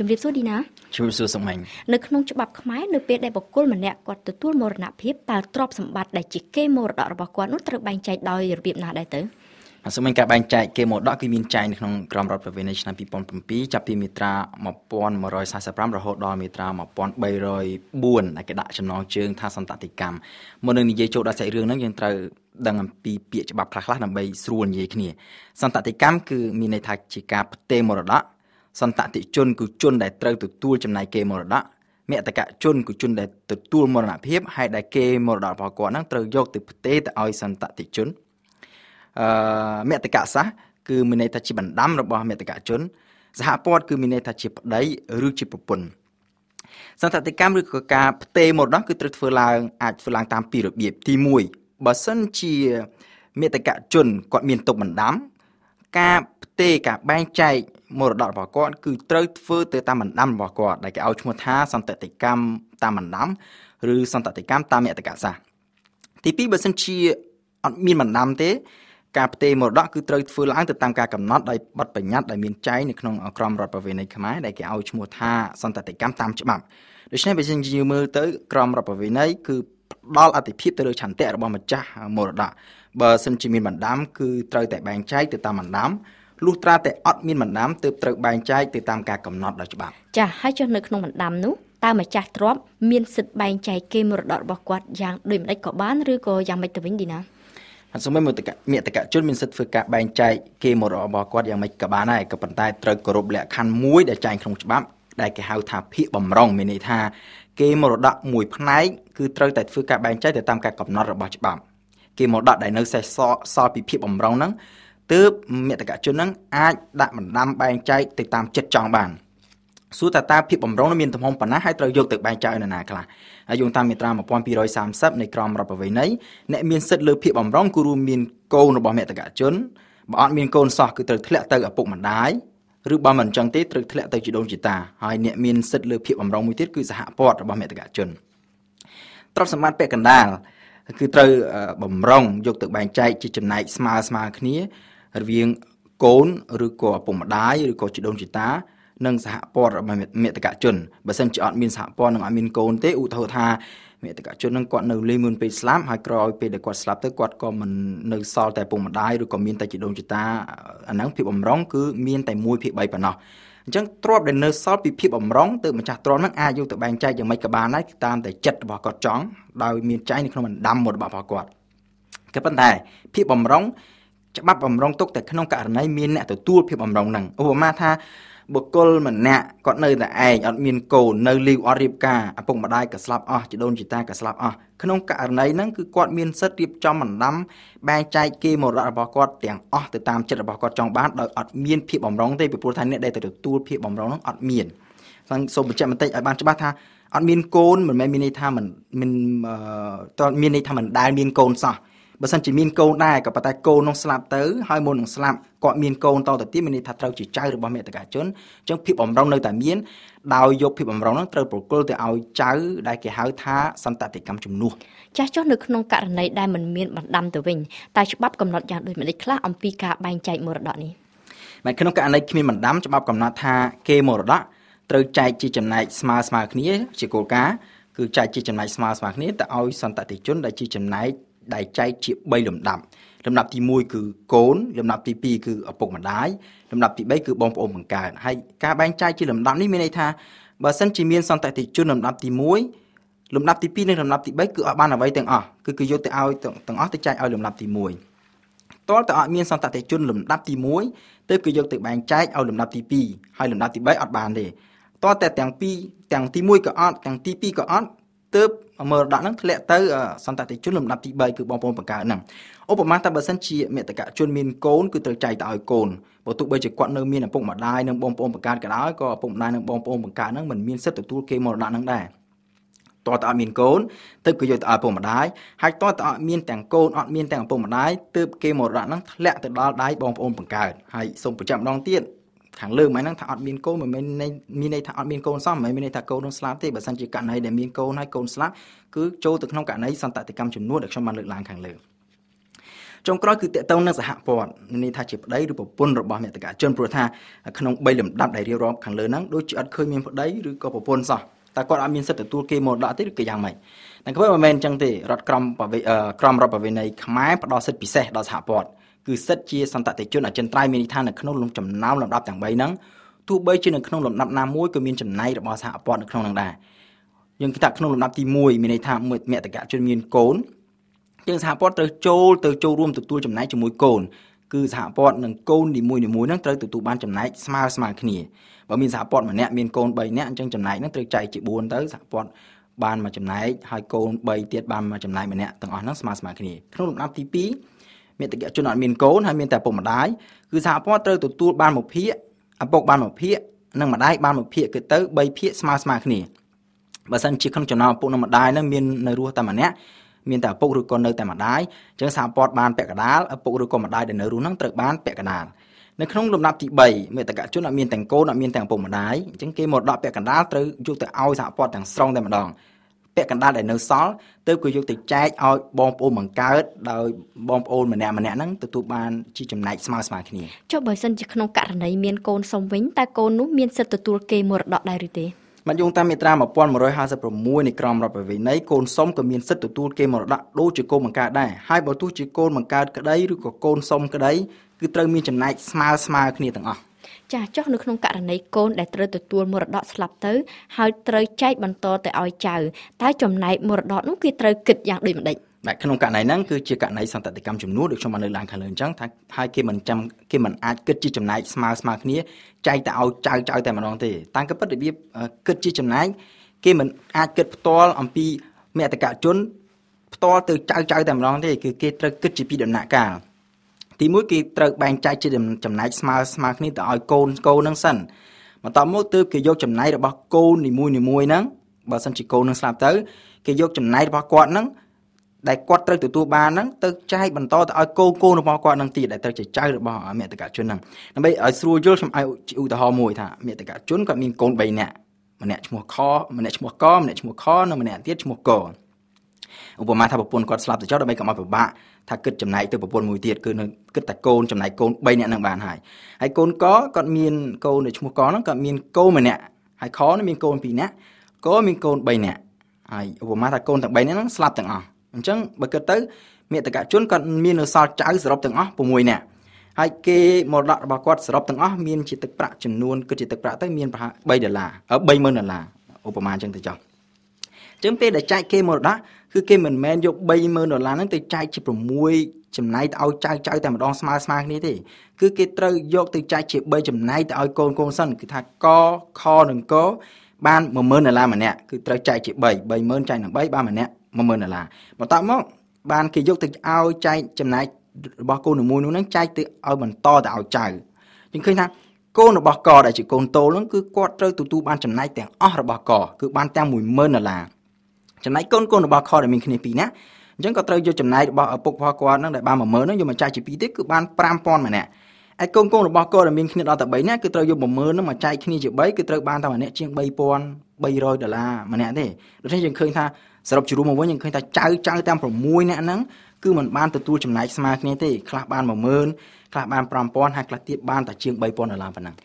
ជំរាបសួរឌីណាជំរាបសួរសុំមិញនៅក្នុងច្បាប់ខ្មែរនៅពេលដែលបុគ្គលម្នាក់គាត់ទទួលមរណភាពតើទ្រព្យសម្បត្តិដែលជាគេមរតករបស់គាត់នោះត្រូវបែងចែកដោយរបៀបណាដែរទៅអាសុំមិញការបែងចែកគេមរតកគឺមានចែងនៅក្នុងក្រមរដ្ឋប្រវេណីឆ្នាំ2007ចាប់ពីមាត្រា1145រហូតដល់មាត្រា1304ដែលគេដាក់ចំណងជើងថាសន្តតិកម្មមុននឹងនិយាយចូលដល់សាច់រឿងហ្នឹងយើងត្រូវដឹងអំពីពាក្យច្បាប់ខ្លះៗដើម្បីស្រួលនិយាយគ្នាសន្តតិកម្មគឺមានន័យថាជាការផ្ទេរមរតក សន្តតិជនគឺជនដែលត្រូវទទួលចំណាយគេមរតកមតកជនគឺជនដែលទទួលមរណភាពហើយដែលគេមរតករបស់គាត់ហ្នឹងត្រូវយកទៅផ្ទេរទៅឲ្យសន្តតិជនអឺមតកសាសគឺមានន័យថាជាបណ្ដាំរបស់មតកជន សហព័ន្ធគឺមានន័យថាជាប្តីឬជាប្រពន្ធសន្តតិកម្មឬក៏ការផ្ទេរមរតកគឺត្រូវធ្វើឡើងអាចធ្វើឡើងតាមពីររបៀបទី1បើសិនជាមេតកជនគាត់មានទុកបណ្ដាំ ការផ្ទេរការបែងចែក មរតករបស់គាត់គឺត្រូវធ្វើទៅតាមបណ្ដាំរបស់គាត់ដែលគេឲ្យឈ្មោះថាសន្តិកម្មតាមបណ្ដាំឬសន្តិកម្មតាមមតកសាសទី2បើសិនជាអត់មានបណ្ដាំទេការផ្ទេរមរតកគឺត្រូវធ្វើឡើងទៅតាមការកំណត់ដោយបទបញ្ញត្តិដែលមានចែងនៅក្នុងក្រមរដ្ឋប្រវេណីខ្មែរដែលគេឲ្យឈ្មោះថាសន្តិកម្មតាមច្បាប់ដូច្នេះបើសិនជាមើលទៅក្រមរដ្ឋប្រវេណីគឺផ្ដល់អតិភិបទៅលើឆន្ទៈរបស់ម្ចាស់មរតកបើសិនជាមានបណ្ដាំគឺត្រូវតែបែងចែកទៅតាមបណ្ដាំ លុះត្រាតែអត់មានបណ្ដាំទើបត្រូវបែងចែកទៅតាមការកំណត់ដោយច្បាប់ចា៎ហើយចុះនៅក្នុងបណ្ដាំនោះតើម្ចាស់ទ្រព្យមានសិទ្ធិបែងចែកគេមរតករបស់គាត់យ៉ាងដូចម្ដេចក៏បានឬក៏យ៉ាងម៉េចទៅវិញឌីណាអត់សមមតកមេតកជនមានសិទ្ធិធ្វើការបែងចែកគេមរតករបស់គាត់យ៉ាងម៉េចក៏បានដែរក៏ប៉ុន្តែត្រូវគោរពលក្ខខណ្ឌមួយដែលចែងក្នុងច្បាប់ដែលគេហៅថាភាកបំរុងមានន័យថាគេមរតកមួយផ្នែកគឺត្រូវតែធ្វើការបែងចែកទៅតាមការកំណត់របស់ច្បាប់គេមរតកដែលនៅសេសសល់ពីភាកបំរុងហ្នឹង ទើបមេតកជនហ្នឹងអាចដាក់បណ្ដាំបែងចែកទៅតាមចិត្តចង់បានសួរតើតើភាពបំរុងមានទំហំប៉ុណ្ណាហើយត្រូវយកទៅបែងចែកនៅណាខ្លះហើយយោងតាមមាត្រា1230នៃក្រមរដ្ឋប្រវេណីអ្នកមានសិទ្ធិលើភាពបំរុងគឺរួមមានកូនរបស់មេតកជនបើអត់មានកូនសោះគឺត្រូវធ្លាក់ទៅឪពុកម្ដាយឬបើមិនអញ្ចឹងទេត្រូវធ្លាក់ទៅជីដូនជីតាហើយអ្នកមានសិទ្ធិលើភាពបំរុងមួយទៀតគឺសហព័ន្ធរបស់មេតកជនទ្រព្យសម្បត្តិពាក់កណ្ដាលគឺត្រូវបំរុងយកទៅបែងចែកជាចំណែកស្មើស្មើគ្នា រវាងកូនឬក៏ឪពុកម្ដាយឬក៏ជីដូនជីតានិងសហព័ន្ធរបស់មេតកជនបើសិនជាអត់មានសហព័ន្ធនិងអត់មានកូនទេឧទាហរណ៍ថាមេតកជននឹងគាត់នៅលេងមុនពេលស្លាប់ហើយក្រោយពេលដែលគាត់ស្លាប់ទៅគាត់ក៏មិននៅសល់តែពុកម្ដាយឬក៏មានតែជីដូនជីតាអាហ្នឹងភាពបំរុងគឺមានតែ1ភាគ3ប៉ុណ្ណោះអញ្ចឹងទ្រព្យដែលនៅសល់ពីភាពបំរុងទៅម្ចាស់ទ្រព្យហ្នឹងអាចយកទៅបែងចែកយ៉ាងម៉េចក៏បានដែរតាមតែចិត្តរបស់គាត់ចង់ដោយមានចែងនៅក្នុងបណ្ដាំមួយរបស់គាត់ក៏ប៉ុន្តែភាពបំរុង ច្បាប់បំរុងទុកតែក្នុងករណីមានអ្នកទទួលភាពបំរុងហ្នឹងឧបមាថាបុគ្គលម្នាក់គាត់នៅតែឯងអត់មានកូននៅលីវអត់រៀបការឪពុកម្ដាយក៏ស្លាប់អស់ជីដូនជីតាក៏ស្លាប់អស់ក្នុងករណីហ្នឹងគឺគាត់មានសិទ្ធិរៀបចំបណ្ដាំបែងចែកគេមរតករបស់គាត់ទាំងអស់ទៅតាមចិត្តរបស់គាត់ចង់បានដោយអត់មានភាពបំរុងទេពីព្រោះថាអ្នកដែលទទួលភាពបំរុងហ្នឹងអត់មានសូមបញ្ជាក់បន្តិចឲ្យបានច្បាស់ថាអត់មានកូនមិនមែនមានន័យថាមិនមិនតើមានន័យថាមិនដែលមានកូនសោះ បើសិនជាមានកូនដែរក៏ប៉ុន្តែកូននោះស្លាប់ទៅហើយមុននឹងស្លាប់គាត់មានកូនតទៅទៀតមានន័យថាត្រូវជាចៅរបស់មេតកាជនអញ្ចឹងភាពបំរុងនៅតែមានដោយយកភាពបំរុងនោះត្រូវប្រគល់ទៅឲ្យចៅដែលគេហៅថាសន្តតិកម្មជំនួសចាស់ចុះនៅក្នុងករណីដែលមិនមានបណ្ដាំទៅវិញតែច្បាប់កំណត់យ៉ាងដូចម្តេចខ្លះអំពីការបែងចែកមរតកនេះបាទក្នុងករណីគ្មានបណ្ដាំច្បាប់កំណត់ថាគេមរតកត្រូវចែកជាចំណែកស្មើស្មើគ្នាជាគោលការណ៍គឺចែកជាចំណែកស្មើស្មើគ្នាទៅឲ្យសន្តតិជនដែលជាចំណែក ដែលចែកជា3លំដាប់លំដាប់ទី1គឺកូនលំដាប់ទី2គឺឪពុកម្ដាយលំដាប់ទី3គឺបងប្អូនបង្កើតហើយការបែងចែកជាលំដាប់នេះមានន័យថាបើសិនជាមានសន្តិតិជនលំដាប់ទី1លំដាប់ទី2និងលំដាប់ទី3គឺអត់បានអ្វីទាំងអស់គឺគឺយកទៅឲ្យទាំងអស់ទៅចែកឲ្យលំដាប់ទី1តើតើអត់មានសន្តិជនលំដាប់ទី1ទើបគឺយកទៅបែងចែកឲ្យលំដាប់ទី2ហើយលំដាប់ទី3អត់បានទេតើតែទាំងពីរទាំងទី1ក៏អត់ទាំងទី2ក៏អត់ទើប មរតកហ្នឹងធ្លាក់ទៅសន្តិជនលំដាប់ទី3គឺបងប្អូនបង្កើតហ្នឹងឧបមាថាបើសិនជាមេតកជនមានកូនគឺត្រូវចែកទៅឲ្យកូនបើទោះបីជាគាត់នៅមានឪពុកម្ដាយនិងបងប្អូនបង្កើតក៏ដោយក៏ឪពុកម្ដាយនិងបងប្អូនបង្កើតហ្នឹងមិនមានសិទ្ធិទទួលគេមរតកហ្នឹងដែរតើតើអត់មានកូនទើបគេយកទៅឲ្យឪពុកម្ដាយហើយតើតើអត់មានទាំងកូនអត់មានទាំងឪពុកម្ដាយទើបគេមរតកហ្នឹងធ្លាក់ទៅដល់ដៃបងប្អូនបង្កើតហើយសូមបញ្ជាក់ម្ដងទៀត ខាងលើមិនហ្នឹងថាអត់មានកូនមិនមែនមានន័យថាអត់មានកូនសោះមិនមែនមានន័យថាកូននឹងស្លាប់ទេបើសិនជាករណីដែលមានកូនហើយកូនស្លាប់គឺចូលទៅក្នុងករណីសន្តតិកម្មចំនួនដែលខ្ញុំបានលើកឡើងខាងលើចុងក្រោយគឺតកតងនឹងសហព័ន្ធនេះថាជាប្តីឬប្រពន្ធរបស់មេតកជនព្រោះថាក្នុង3លំដាប់ដែលរៀបរាប់ខាងលើហ្នឹងដូចជាអត់ឃើញមានប្តីឬក៏ប្រពន្ធសោះតើគាត់អត់មានសិទ្ធិទទួលគេមរតកទេឬក៏យ៉ាងម៉េចតែក៏មិនមែនអញ្ចឹងទេរដ្ឋក្រមក្រមរដ្ឋប្រវេណីខ្មែរផ្ដល់សិទ្ធិពិសេសដល់សហព័ន្ធ គឺសិទ្ធិជាសន្តតិជនអចិន្ត្រៃយ៍មានន័យថានៅក្នុងលំចំណោមលំដាប់ទាំង3ហ្នឹងទោះបីជានៅក្នុងលំដាប់ណាមួយក៏មានចំណែករបស់សហព័ន្ធនៅក្នុងហ្នឹងដែរយើងគិតថាក្នុងលំដាប់ទី1មានន័យថាមេតកជនមានកូនជាងសហព័ន្ធត្រូវចូលទៅចូលរួមទទួលចំណែកជាមួយកូនគឺសហព័ន្ធនឹងកូននីមួយៗហ្នឹងត្រូវទទួលបានចំណែកស្មើស្មើគ្នាបើមានសហព័ន្ធម្នាក់មានកូន3នាក់អញ្ចឹងចំណែកហ្នឹងត្រូវចែកជា4ទៅសហព័ន្ធបានមួយចំណែកហើយកូន3ទៀតបានមួយចំណែកម្នាក់ទាំងអស់ហ្នឹងស្មើស្មើគ្នាក្នុងលំដាប់ទី2 មេតិកជនអត់មានកូនហើយមានតែពុកម្ដាយគឺសហព័ន្ធត្រូវទទួលបានមួយភាគឪពុកបានមួយភាគនិងម្ដាយបានមួយភាគគឺទៅ3ភាគស្មើស្មើគ្នាបើសិនជាក្នុងចំណោមឪពុកនិងម្ដាយហ្នឹងមាននៅរស់តែម្នាក់មានតែឪពុកឬក៏នៅតែម្ដាយអញ្ចឹងសហព័ន្ធបានពាក់កណ្ដាលឪពុកឬក៏ម្ដាយដែលនៅរស់ហ្នឹងត្រូវបានពាក់កណ្ដាលនៅក្នុងលំដាប់ទី3មេតកជនអត់មានទាំងកូនអត់មានទាំងឪពុកម្ដាយអញ្ចឹងគេមរតកពាក់កណ្ដាលត្រូវយកទៅឲ្យសហព័ន្ធទាំងស្រុងតែម្ដង ពាក់កណ្ដាលដែលនៅសល់ទើបក៏យកទៅចែកឲ្យបងប្អូនបង្កើតដោយបងប្អូនម្នាក់ម្នាក់ហ្នឹងទទួលបានជាចំណែកស្មើស្មើគ្នាចុះបើសិនជាក្នុងករណីមានកូនសុំវិញតើកូននោះមានសិទ្ធិទទួលគេមរតកដែរឬទេមកយោងតាមមាត្រា1156នៃក្រមរដ្ឋប្រវេណីកូនសុំក៏មានសិទ្ធិទទួលគេមរតកដូចជាកូនបង្កើតដែរហើយបើទោះជាកូនបង្កើតក្តីឬក៏កូនសុំក្តីគឺត្រូវមានចំណែកស្មើស្មើគ្នាទាំងអស់ ចាចុះនៅក្នុងករណីកូនដែលត្រូវទទួលមរតកស្លាប់ទៅ ហើយត្រូវចែកបន្តទៅឲ្យចៅតើចំណែកមរតកនោះគេត្រូវគិតយ៉ាងដូចម្ដេចបាទក្នុងករណីហ្នឹងគឺជាករណីសន្តិកម្មចំនួនដូចខ្ញុំបានលើកឡើងខាងលើអញ្ចឹងថាហើយគេមិនចាំគេមិនអាចគិតជាចំណែកស្មើស្មើគ្នាចែកទៅឲ្យចៅចៅតែម្ដងទេតាមក៏ពិតរបៀបគិតជាចំណែកគេមិនអាចគិតផ្ទាល់អំពីមតកជនផ្ទាល់ទៅចៅចៅតែម្ដងទេគឺគេត្រូវគិតជាពីដំណាក់កាល ទីមួយគេត្រូវបែងចែកជាចំណែកស្មើស្មើគ្នាទៅឲ្យកូនកូននឹងសិនបន្ទាប់មកទើបគេយកចំណែករបស់កូននីមួយនីមួយហ្នឹងបើសិនជាកូននឹងស្លាប់ទៅគេយកចំណែករបស់គាត់ហ្នឹងដែលគាត់ត្រូវទទួលបានហ្នឹងទៅចែកបន្តទៅឲ្យកូនកូនរបស់គាត់ហ្នឹងទៀតដែលត្រូវជាចៅរបស់មេតកជនហ្នឹងដើម្បីឲ្យស្រួលយល់ខ្ញុំឲ្យឧទាហរណ៍មួយថាមេតកជនគាត់មានកូន3នាក់ម្នាក់ឈ្មោះខម្នាក់ឈ្មោះកម្នាក់ឈ្មោះខនិងម្នាក់ទៀតឈ្មោះក ឧបមាថាប្រពន្ធគាត់ស្លាប់ទៅចោលដើម្បីកុំឲ្យពិបាកថាគិតចំណែកទៅប្រពន្ធមួយទៀតគឺនៅគិតតែកូនចំណែកកូន3នាក់នឹងបានហើយហើយកូនកគាត់មានកូនដែលឈ្មោះកហ្នឹងគាត់មានកូនម្នាក់ហើយខនេះមានកូន2នាក់កមានកូន3នាក់ហើយឧបមាថាកូនទាំង3នាក់ហ្នឹងស្លាប់ទាំងអស់អញ្ចឹងបើគិតទៅមេតកជនគាត់មាននៅសល់ចៅសរុបទាំងអស់6នាក់ហើយគេមរតករបស់គាត់សរុបទាំងអស់មានជាទឹកប្រាក់ចំនួនគិតជាទឹកប្រាក់ទៅមានប្រហែល3ដុល្លារ30000ដុល្លារឧបមាអញ្ចឹងទៅចុះអញ្ចឹងពេលដែលចែកគេមរតក គឺគេមិនមែនយក30000ដុល្លារហ្នឹងទៅចែកជា6ចំណែកទៅឲ្យចៅចៅតែម្ដងស្មើស្មើគ្នាទេគឺគេត្រូវយកទៅចែកជា3ចំណែកទៅឲ្យកូនកូនសិនគឺថាកខនិងកបាន10000ដុល្លារម្នាក់គឺត្រូវចែកជា3 30000ចែកនឹង3បានម្នាក់10000ដុល្លារបន្ទាប់មកបានគេយកទៅឲ្យចែកចំណែករបស់កូនមួយនោះហ្នឹងចែកទៅឲ្យបន្តទៅឲ្យចៅយើងឃើញថាកូនរបស់កដែលជាកូនតូលហ្នឹងគឺគាត់ត្រូវទទួលបានចំណែកទាំងអស់របស់កគឺបានទាំង10000ដុល្លារ ចំណែកកូនកូនរបស់ខដែលមានគ្នាពីរណាអញ្ចឹងក៏ត្រូវយកចំណែករបស់ឪពុករបស់គាត់ហ្នឹងដែលបាន10000ហ្នឹងយកមកចែកជាពីរទៀតគឺបាន5000ម្នាក់ហើយកូនកូនរបស់គាត់ដែលមានគ្នាដល់តែ3នាក់គឺត្រូវយក10000ហ្នឹងមកចែកគ្នាជា3គឺត្រូវបានតែម្នាក់ជាង3300ដុល្លារម្នាក់ទេដូច្នេះយើងឃើញថាសរុបជារួមមកវិញយើងឃើញថាចៅចៅទាំង6នាក់ហ្នឹងគឺมันបានទទួលចំណែកស្មើគ្នាទេខ្លះបាន10000ខ្លះបាន5000ហើយខ្លះទៀតបានតែជាង3000ដុល្លារប៉ុណ្ណឹង